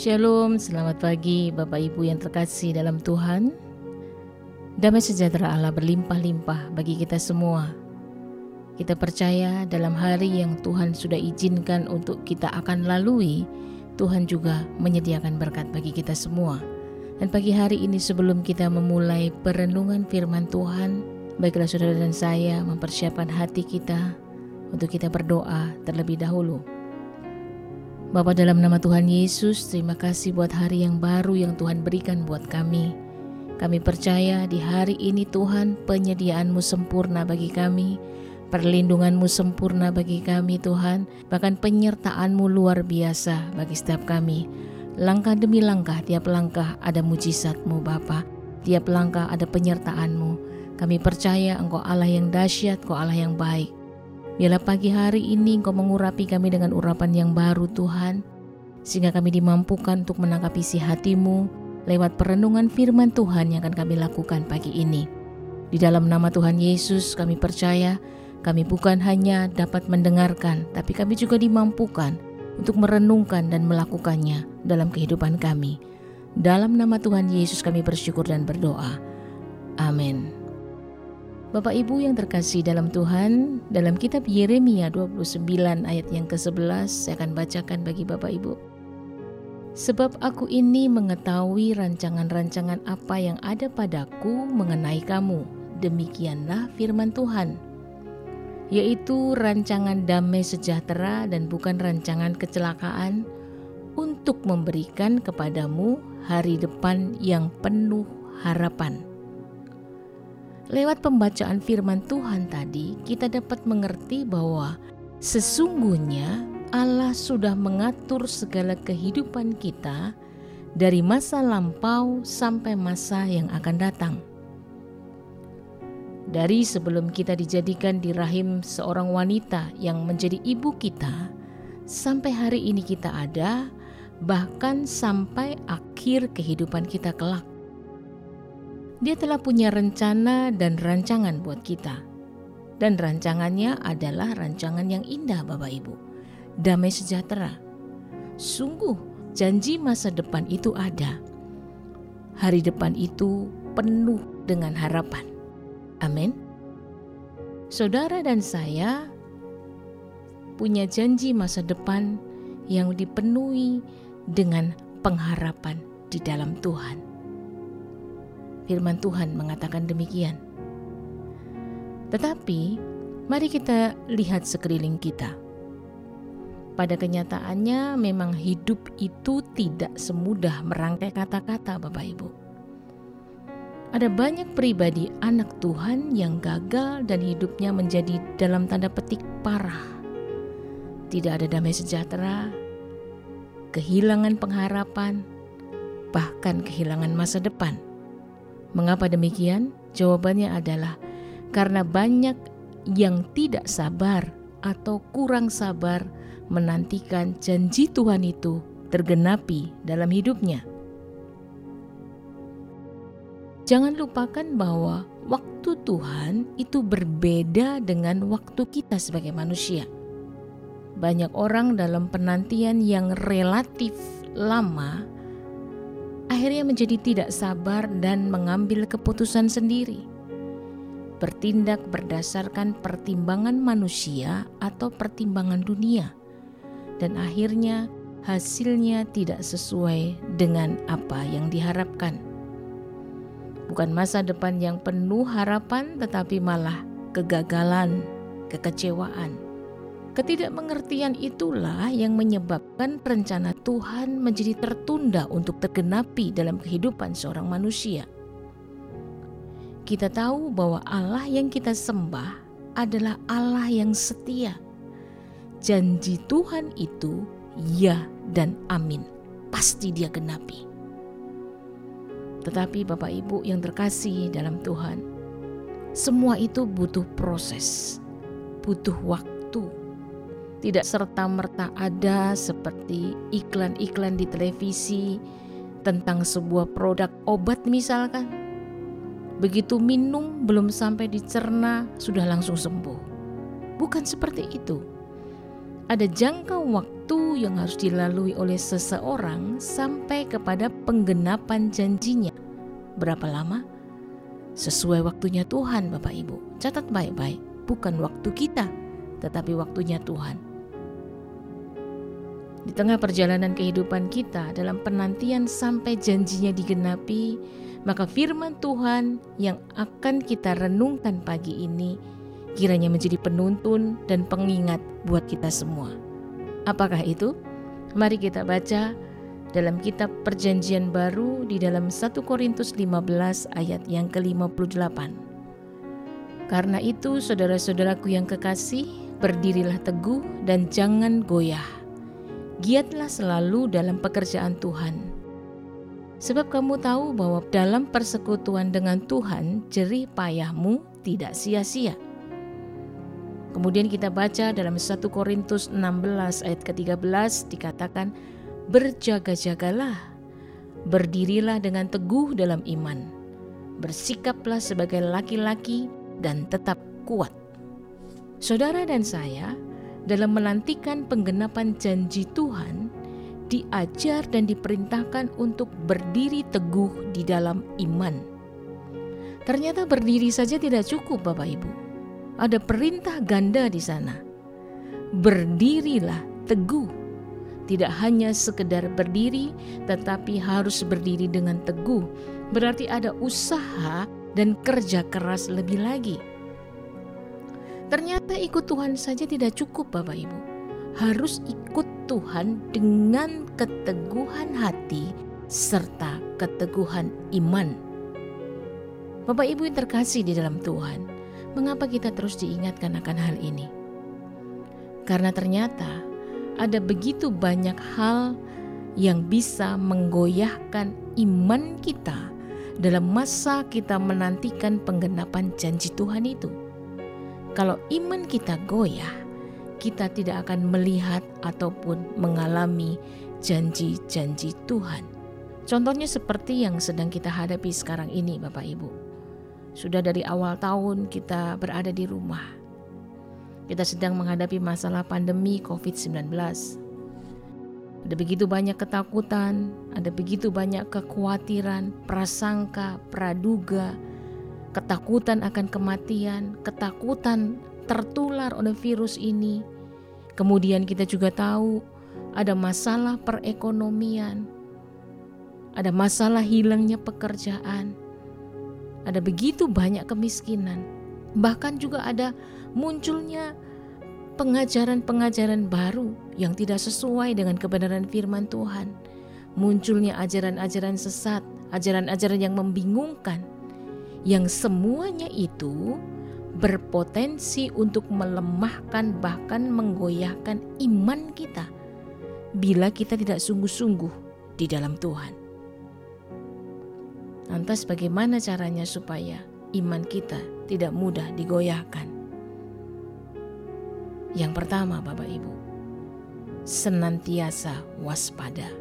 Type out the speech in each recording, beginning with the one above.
Shalom, selamat pagi Bapak Ibu yang terkasih dalam Tuhan. Damai sejahtera Allah berlimpah-limpah bagi kita semua. Kita percaya dalam hari yang Tuhan sudah izinkan untuk kita akan lalui, Tuhan juga menyediakan berkat bagi kita semua. Dan pagi hari ini sebelum kita memulai perenungan firman Tuhan, baiklah saudara dan saya mempersiapkan hati kita untuk kita berdoa terlebih dahulu. Bapa dalam nama Tuhan Yesus, terima kasih buat hari yang baru yang Tuhan berikan buat kami. Kami percaya di hari ini Tuhan penyediaan-Mu sempurna bagi kami, perlindungan-Mu sempurna bagi kami Tuhan, bahkan penyertaan-Mu luar biasa bagi setiap kami. Langkah demi langkah, tiap langkah ada mujizat-Mu Bapa, tiap langkah ada penyertaan-Mu. Kami percaya Engkau Allah yang dahsyat, Engkau Allah yang baik. Biarlah pagi hari ini Engkau mengurapi kami dengan urapan yang baru Tuhan, sehingga kami dimampukan untuk menangkap isi hatimu lewat perenungan firman Tuhan yang akan kami lakukan pagi ini. Di dalam nama Tuhan Yesus kami percaya kami bukan hanya dapat mendengarkan, tapi kami juga dimampukan untuk merenungkan dan melakukannya dalam kehidupan kami. Dalam nama Tuhan Yesus kami bersyukur dan berdoa. Amin. Bapak Ibu yang terkasih dalam Tuhan, dalam kitab Yeremia 29 ayat yang ke-11 saya akan bacakan bagi Bapak Ibu. Sebab aku ini mengetahui rancangan-rancangan apa yang ada padaku mengenai kamu. Demikianlah firman Tuhan. Yaitu rancangan damai sejahtera dan bukan rancangan kecelakaan untuk memberikan kepadamu hari depan yang penuh harapan. Lewat pembacaan firman Tuhan tadi, kita dapat mengerti bahwa sesungguhnya Allah sudah mengatur segala kehidupan kita dari masa lampau sampai masa yang akan datang. Dari sebelum kita dijadikan di rahim seorang wanita yang menjadi ibu kita, sampai hari ini kita ada, bahkan sampai akhir kehidupan kita kelak. Dia telah punya rencana dan rancangan buat kita. Dan rancangannya adalah rancangan yang indah Bapak Ibu. Damai sejahtera. Sungguh janji masa depan itu ada. Hari depan itu penuh dengan harapan. Amin. Saudara dan saya punya janji masa depan yang dipenuhi dengan pengharapan di dalam Tuhan. Firman Tuhan mengatakan demikian. Tetapi, mari kita lihat sekeliling kita. Pada kenyataannya, memang hidup itu tidak semudah merangkai kata-kata, Bapak Ibu. Ada banyak pribadi anak Tuhan yang gagal dan hidupnya menjadi dalam tanda petik parah. Tidak ada damai sejahtera, kehilangan pengharapan, bahkan kehilangan masa depan. Mengapa demikian? Jawabannya adalah karena banyak yang tidak sabar atau kurang sabar menantikan janji Tuhan itu tergenapi dalam hidupnya. Jangan lupakan bahwa waktu Tuhan itu berbeda dengan waktu kita sebagai manusia. Banyak orang dalam penantian yang relatif lama akhirnya menjadi tidak sabar dan mengambil keputusan sendiri. Bertindak berdasarkan pertimbangan manusia atau pertimbangan dunia, dan akhirnya hasilnya tidak sesuai dengan apa yang diharapkan. Bukan masa depan yang penuh harapan, tetapi malah kegagalan, kekecewaan Ketidakmengertian itulah yang menyebabkan rencana Tuhan menjadi tertunda untuk tergenapi dalam kehidupan seorang manusia. Kita tahu bahwa Allah yang kita sembah adalah Allah yang setia. Janji Tuhan itu ya dan amin. Pasti dia genapi. Tetapi Bapak Ibu yang terkasih dalam Tuhan, semua itu butuh proses, butuh waktu, tidak serta-merta ada seperti iklan-iklan di televisi tentang sebuah produk obat misalkan. Begitu minum belum sampai dicerna sudah langsung sembuh. Bukan seperti itu. ada jangka waktu yang harus dilalui oleh seseorang sampai kepada penggenapan janjinya. Berapa lama? Sesuai waktunya Tuhan, Bapak Ibu. Catat baik-baik, bukan waktu kita, tetapi waktunya Tuhan. Di tengah perjalanan kehidupan kita dalam penantian sampai janjinya digenapi, maka firman Tuhan yang akan kita renungkan pagi ini kiranya menjadi penuntun dan pengingat buat kita semua. Apakah itu? Mari kita baca dalam kitab Perjanjian Baru di dalam 1 Korintus 15 ayat yang ke-58. Karena itu saudara-saudaraku yang kekasih, berdirilah teguh dan jangan goyah. Giatlah selalu dalam pekerjaan Tuhan. Sebab kamu tahu bahwa dalam persekutuan dengan Tuhan, jerih payahmu tidak sia-sia. Kemudian kita baca dalam 1 Korintus 16 ayat ke-13 dikatakan berjaga-jagalah, berdirilah dengan teguh dalam iman, bersikaplah sebagai laki-laki dan tetap kuat. Saudara dan saya dalam melantikan penggenapan janji Tuhan diajar dan diperintahkan untuk berdiri teguh di dalam iman. Ternyata berdiri saja tidak cukup Bapak Ibu ada perintah ganda di sana. Berdirilah teguh. Tidak hanya sekedar berdiri, tetapi harus berdiri dengan teguh. Berarti ada usaha dan kerja keras lebih lagi. Ternyata ikut Tuhan saja tidak cukup, Bapak Ibu. Harus ikut Tuhan dengan keteguhan hati serta keteguhan iman. Bapak Ibu yang terkasih di dalam Tuhan, mengapa kita terus diingatkan akan hal ini? Karena ternyata ada begitu banyak hal yang bisa menggoyahkan iman kita dalam masa kita menantikan penggenapan janji Tuhan itu. Kalau iman kita goyah, kita tidak akan melihat ataupun mengalami janji-janji Tuhan. Contohnya seperti yang sedang kita hadapi sekarang ini, Bapak Ibu. Sudah dari awal tahun kita berada di rumah. Kita sedang menghadapi masalah pandemi COVID-19. Ada begitu banyak ketakutan, ada begitu banyak kekhawatiran, prasangka, praduga, ketakutan akan kematian, ketakutan tertular oleh virus ini. Kemudian kita juga tahu ada masalah perekonomian, ada masalah hilangnya pekerjaan, ada begitu banyak kemiskinan. Bahkan juga ada munculnya pengajaran-pengajaran baru yang tidak sesuai dengan kebenaran firman Tuhan. Munculnya ajaran-ajaran sesat, ajaran-ajaran yang membingungkan. Yang semuanya itu berpotensi untuk melemahkan bahkan menggoyahkan iman kita bila kita tidak sungguh-sungguh di dalam Tuhan. Lantas bagaimana caranya supaya iman kita tidak mudah digoyahkan? Yang pertama Bapak Ibu, senantiasa waspada.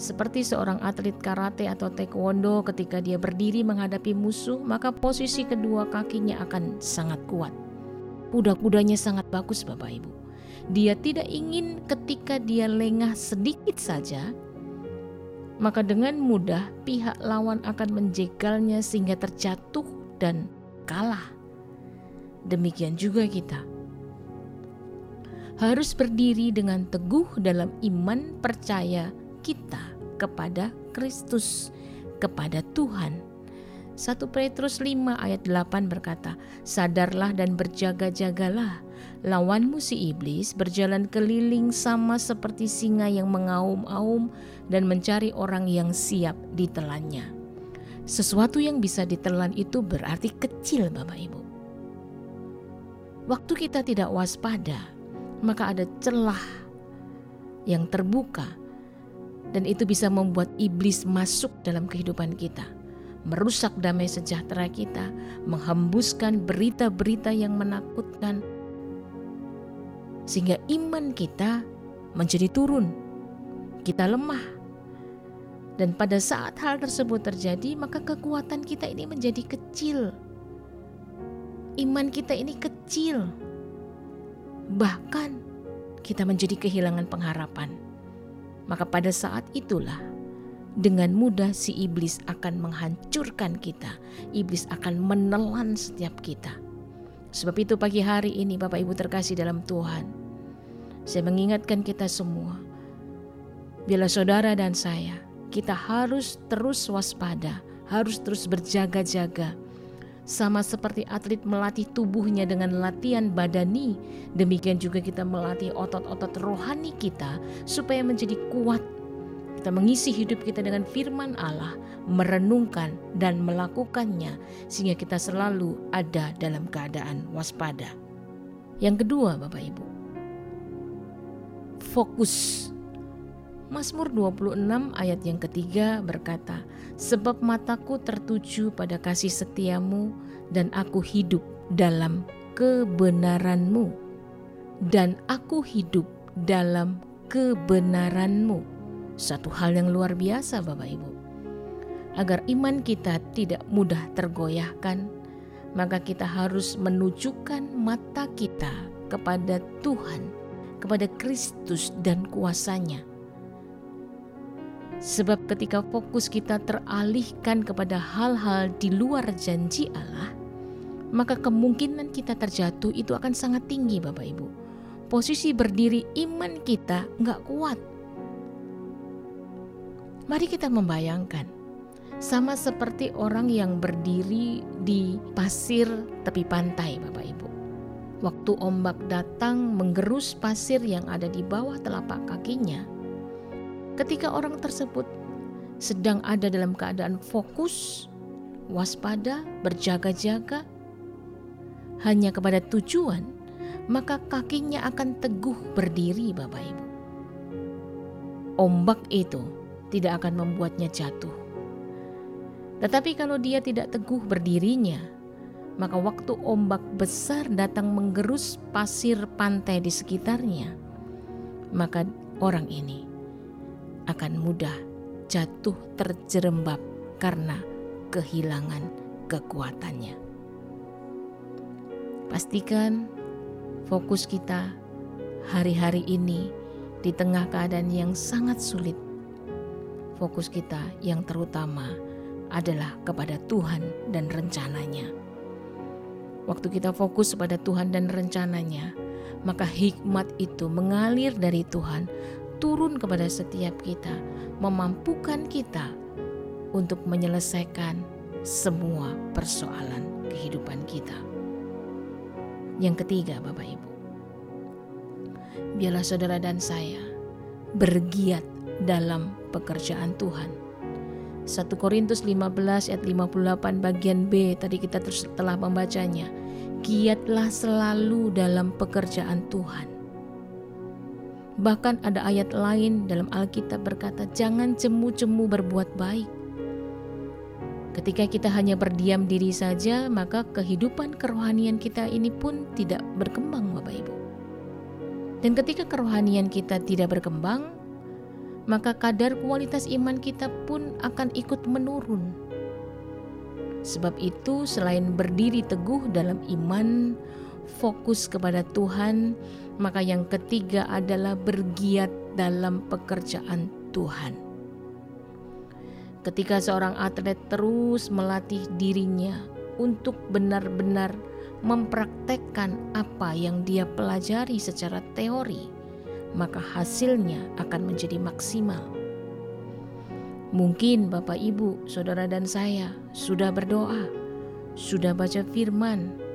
Seperti seorang atlet karate atau taekwondo ketika dia berdiri menghadapi musuh, maka posisi kedua kakinya akan sangat kuat. Kuda-kudanya sangat bagus Bapak Ibu. Dia tidak ingin ketika dia lengah sedikit saja, maka dengan mudah pihak lawan akan menjegalnya sehingga terjatuh dan kalah. Demikian juga kita harus berdiri dengan teguh dalam iman percaya kita kepada Kristus, kepada Tuhan. 1 Petrus 5 ayat 8 berkata, Sadarlah dan berjaga-jagalah, lawanmu si iblis berjalan keliling sama seperti singa yang mengaum-aum dan mencari orang yang siap ditelannya. Sesuatu yang bisa ditelan itu berarti kecil Bapak Ibu. Waktu kita tidak waspada, maka ada celah yang terbuka dan itu bisa membuat iblis masuk dalam kehidupan kita, merusak damai sejahtera kita, menghembuskan berita-berita yang menakutkan sehingga iman kita menjadi turun. Kita lemah dan pada saat hal tersebut terjadi, maka kekuatan kita ini menjadi kecil. Iman kita ini kecil. bahkan kita menjadi kehilangan pengharapan. Maka pada saat itulah dengan mudah si iblis akan menghancurkan kita. Iblis akan menelan setiap kita. Sebab itu pagi hari ini Bapak Ibu terkasih dalam Tuhan. Saya mengingatkan kita semua. Bila saudara dan saya, kita harus terus waspada, harus terus berjaga-jaga sama seperti atlet melatih tubuhnya dengan latihan badani, demikian juga kita melatih otot-otot rohani kita supaya menjadi kuat. Kita mengisi hidup kita dengan firman Allah, merenungkan dan melakukannya sehingga kita selalu ada dalam keadaan waspada. Yang kedua, Bapak Ibu, fokus Mazmur 26 ayat yang ketiga berkata, Sebab mataku tertuju pada kasih setiamu dan aku hidup dalam kebenaranmu. Dan aku hidup dalam kebenaranmu. Satu hal yang luar biasa Bapak Ibu. Agar iman kita tidak mudah tergoyahkan, maka kita harus menunjukkan mata kita kepada Tuhan, kepada Kristus dan kuasanya Sebab ketika fokus kita teralihkan kepada hal-hal di luar janji Allah, maka kemungkinan kita terjatuh itu akan sangat tinggi Bapak Ibu. Posisi berdiri iman kita nggak kuat. Mari kita membayangkan, sama seperti orang yang berdiri di pasir tepi pantai Bapak Ibu. Waktu ombak datang menggerus pasir yang ada di bawah telapak kakinya, Ketika orang tersebut sedang ada dalam keadaan fokus, waspada, berjaga-jaga, hanya kepada tujuan, maka kakinya akan teguh berdiri, Bapak Ibu. Ombak itu tidak akan membuatnya jatuh. Tetapi kalau dia tidak teguh berdirinya, maka waktu ombak besar datang menggerus pasir pantai di sekitarnya, maka orang ini akan mudah jatuh terjerembab karena kehilangan kekuatannya. Pastikan fokus kita hari-hari ini di tengah keadaan yang sangat sulit. Fokus kita yang terutama adalah kepada Tuhan dan rencananya. Waktu kita fokus pada Tuhan dan rencananya, maka hikmat itu mengalir dari Tuhan turun kepada setiap kita, memampukan kita untuk menyelesaikan semua persoalan kehidupan kita. Yang ketiga, Bapak Ibu, biarlah saudara dan saya bergiat dalam pekerjaan Tuhan. 1 Korintus 15 ayat 58 bagian B tadi kita telah membacanya. Giatlah selalu dalam pekerjaan Tuhan Bahkan ada ayat lain dalam Alkitab berkata, "Jangan jemu-jemu berbuat baik." Ketika kita hanya berdiam diri saja, maka kehidupan kerohanian kita ini pun tidak berkembang, Bapak Ibu. Dan ketika kerohanian kita tidak berkembang, maka kadar kualitas iman kita pun akan ikut menurun. Sebab itu, selain berdiri teguh dalam iman, fokus kepada Tuhan, maka yang ketiga adalah bergiat dalam pekerjaan Tuhan. Ketika seorang atlet terus melatih dirinya untuk benar-benar mempraktekkan apa yang dia pelajari secara teori, maka hasilnya akan menjadi maksimal. Mungkin Bapak, Ibu, saudara, dan saya sudah berdoa, sudah baca firman,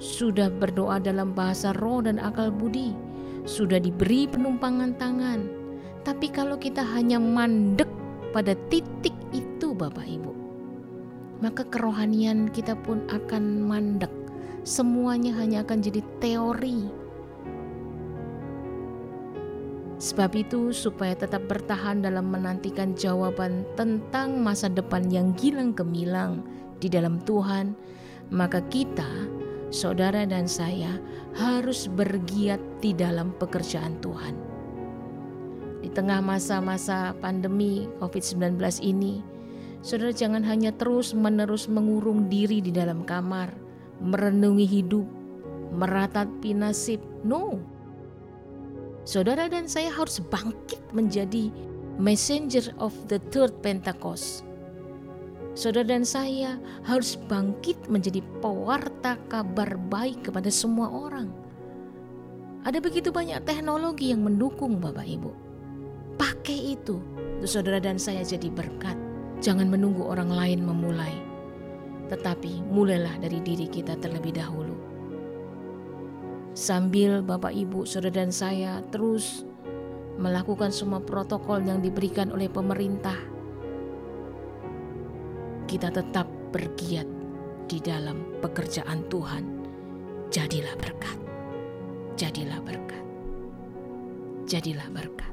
sudah berdoa dalam bahasa roh dan akal budi, sudah diberi penumpangan tangan. Tapi kalau kita hanya mandek pada titik itu Bapak Ibu, maka kerohanian kita pun akan mandek. Semuanya hanya akan jadi teori. Sebab itu, supaya tetap bertahan dalam menantikan jawaban tentang masa depan yang gilang gemilang di dalam Tuhan, maka kita saudara dan saya harus bergiat di dalam pekerjaan Tuhan. Di tengah masa-masa pandemi COVID-19 ini, saudara jangan hanya terus-menerus mengurung diri di dalam kamar, merenungi hidup, meratapi nasib. No, Saudara dan saya harus bangkit menjadi messenger of the third Pentecost. Saudara dan saya harus bangkit menjadi pewarta kabar baik kepada semua orang. Ada begitu banyak teknologi yang mendukung Bapak Ibu. Pakai itu saudara dan saya jadi berkat. Jangan menunggu orang lain memulai. Tetapi mulailah dari diri kita terlebih dahulu. Sambil Bapak Ibu, saudara dan saya terus melakukan semua protokol yang diberikan oleh pemerintah, kita tetap bergiat di dalam pekerjaan Tuhan. Jadilah berkat jadilah berkat. Jadilah berkat.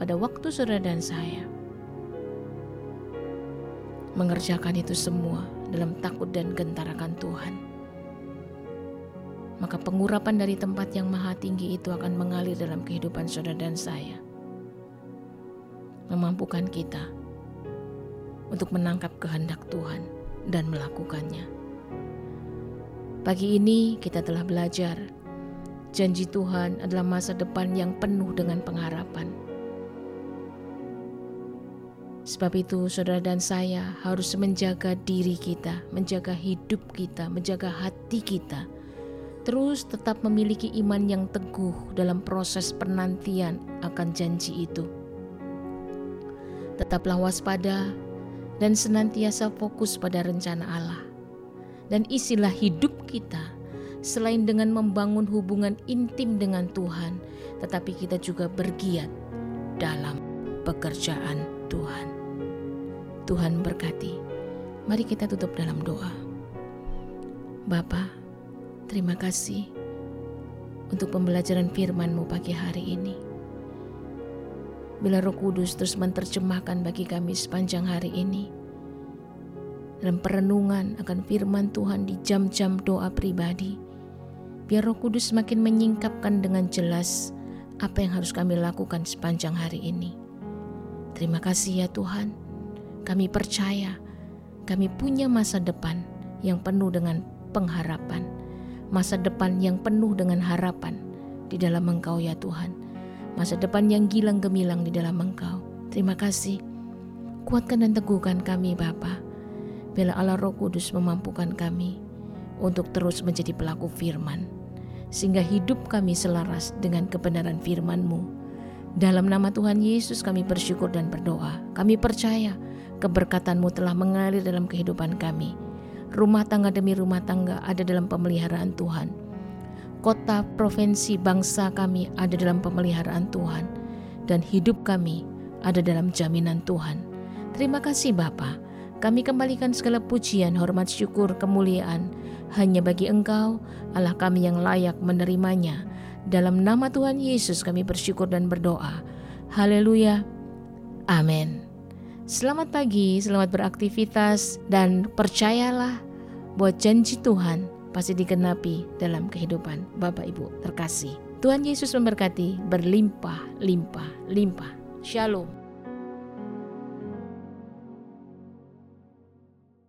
Pada waktu saudara dan saya mengerjakan itu semua dalam takut dan gentar akan Tuhan, maka pengurapan dari tempat yang maha tinggi itu akan mengalir dalam kehidupan saudara dan saya, memampukan kita untuk menangkap kehendak Tuhan dan melakukannya. Pagi ini kita telah belajar Janji Tuhan adalah masa depan yang penuh dengan pengharapan. Sebab itu, saudara dan saya harus menjaga diri kita, menjaga hidup kita, menjaga hati kita, terus tetap memiliki iman yang teguh dalam proses penantian akan janji itu. Tetaplah waspada dan senantiasa fokus pada rencana Allah, dan isilah hidup kita selain dengan membangun hubungan intim dengan Tuhan, tetapi kita juga bergiat dalam pekerjaan Tuhan. Tuhan berkati. Mari kita tutup dalam doa. Bapa, terima kasih untuk pembelajaran firman-Mu pagi hari ini. Bila Roh Kudus terus menerjemahkan bagi kami sepanjang hari ini, dalam perenungan akan firman Tuhan di jam-jam doa pribadi, Biar Roh Kudus semakin menyingkapkan dengan jelas apa yang harus kami lakukan sepanjang hari ini. Terima kasih ya Tuhan. Kami percaya kami punya masa depan yang penuh dengan pengharapan. Masa depan yang penuh dengan harapan di dalam Engkau ya Tuhan. Masa depan yang gilang gemilang di dalam Engkau. Terima kasih. Kuatkan dan teguhkan kami Bapa. Bila Allah Roh Kudus memampukan kami untuk terus menjadi pelaku firman, sehingga hidup kami selaras dengan kebenaran firman-Mu. Dalam nama Tuhan Yesus kami bersyukur dan berdoa. Kami percaya keberkatan-Mu telah mengalir dalam kehidupan kami. Rumah tangga demi rumah tangga ada dalam pemeliharaan Tuhan. Kota, provinsi, bangsa kami ada dalam pemeliharaan Tuhan. Dan hidup kami ada dalam jaminan Tuhan. Terima kasih Bapak. Kami kembalikan segala pujian, hormat, syukur, kemuliaan hanya bagi Engkau, Allah kami yang layak menerimanya. Dalam nama Tuhan Yesus kami bersyukur dan berdoa. Haleluya. Amin. Selamat pagi, selamat beraktivitas, dan percayalah bahwa janji Tuhan pasti digenapi dalam kehidupan Bapak Ibu terkasih. Tuhan Yesus memberkati berlimpah, limpah, limpah. Shalom.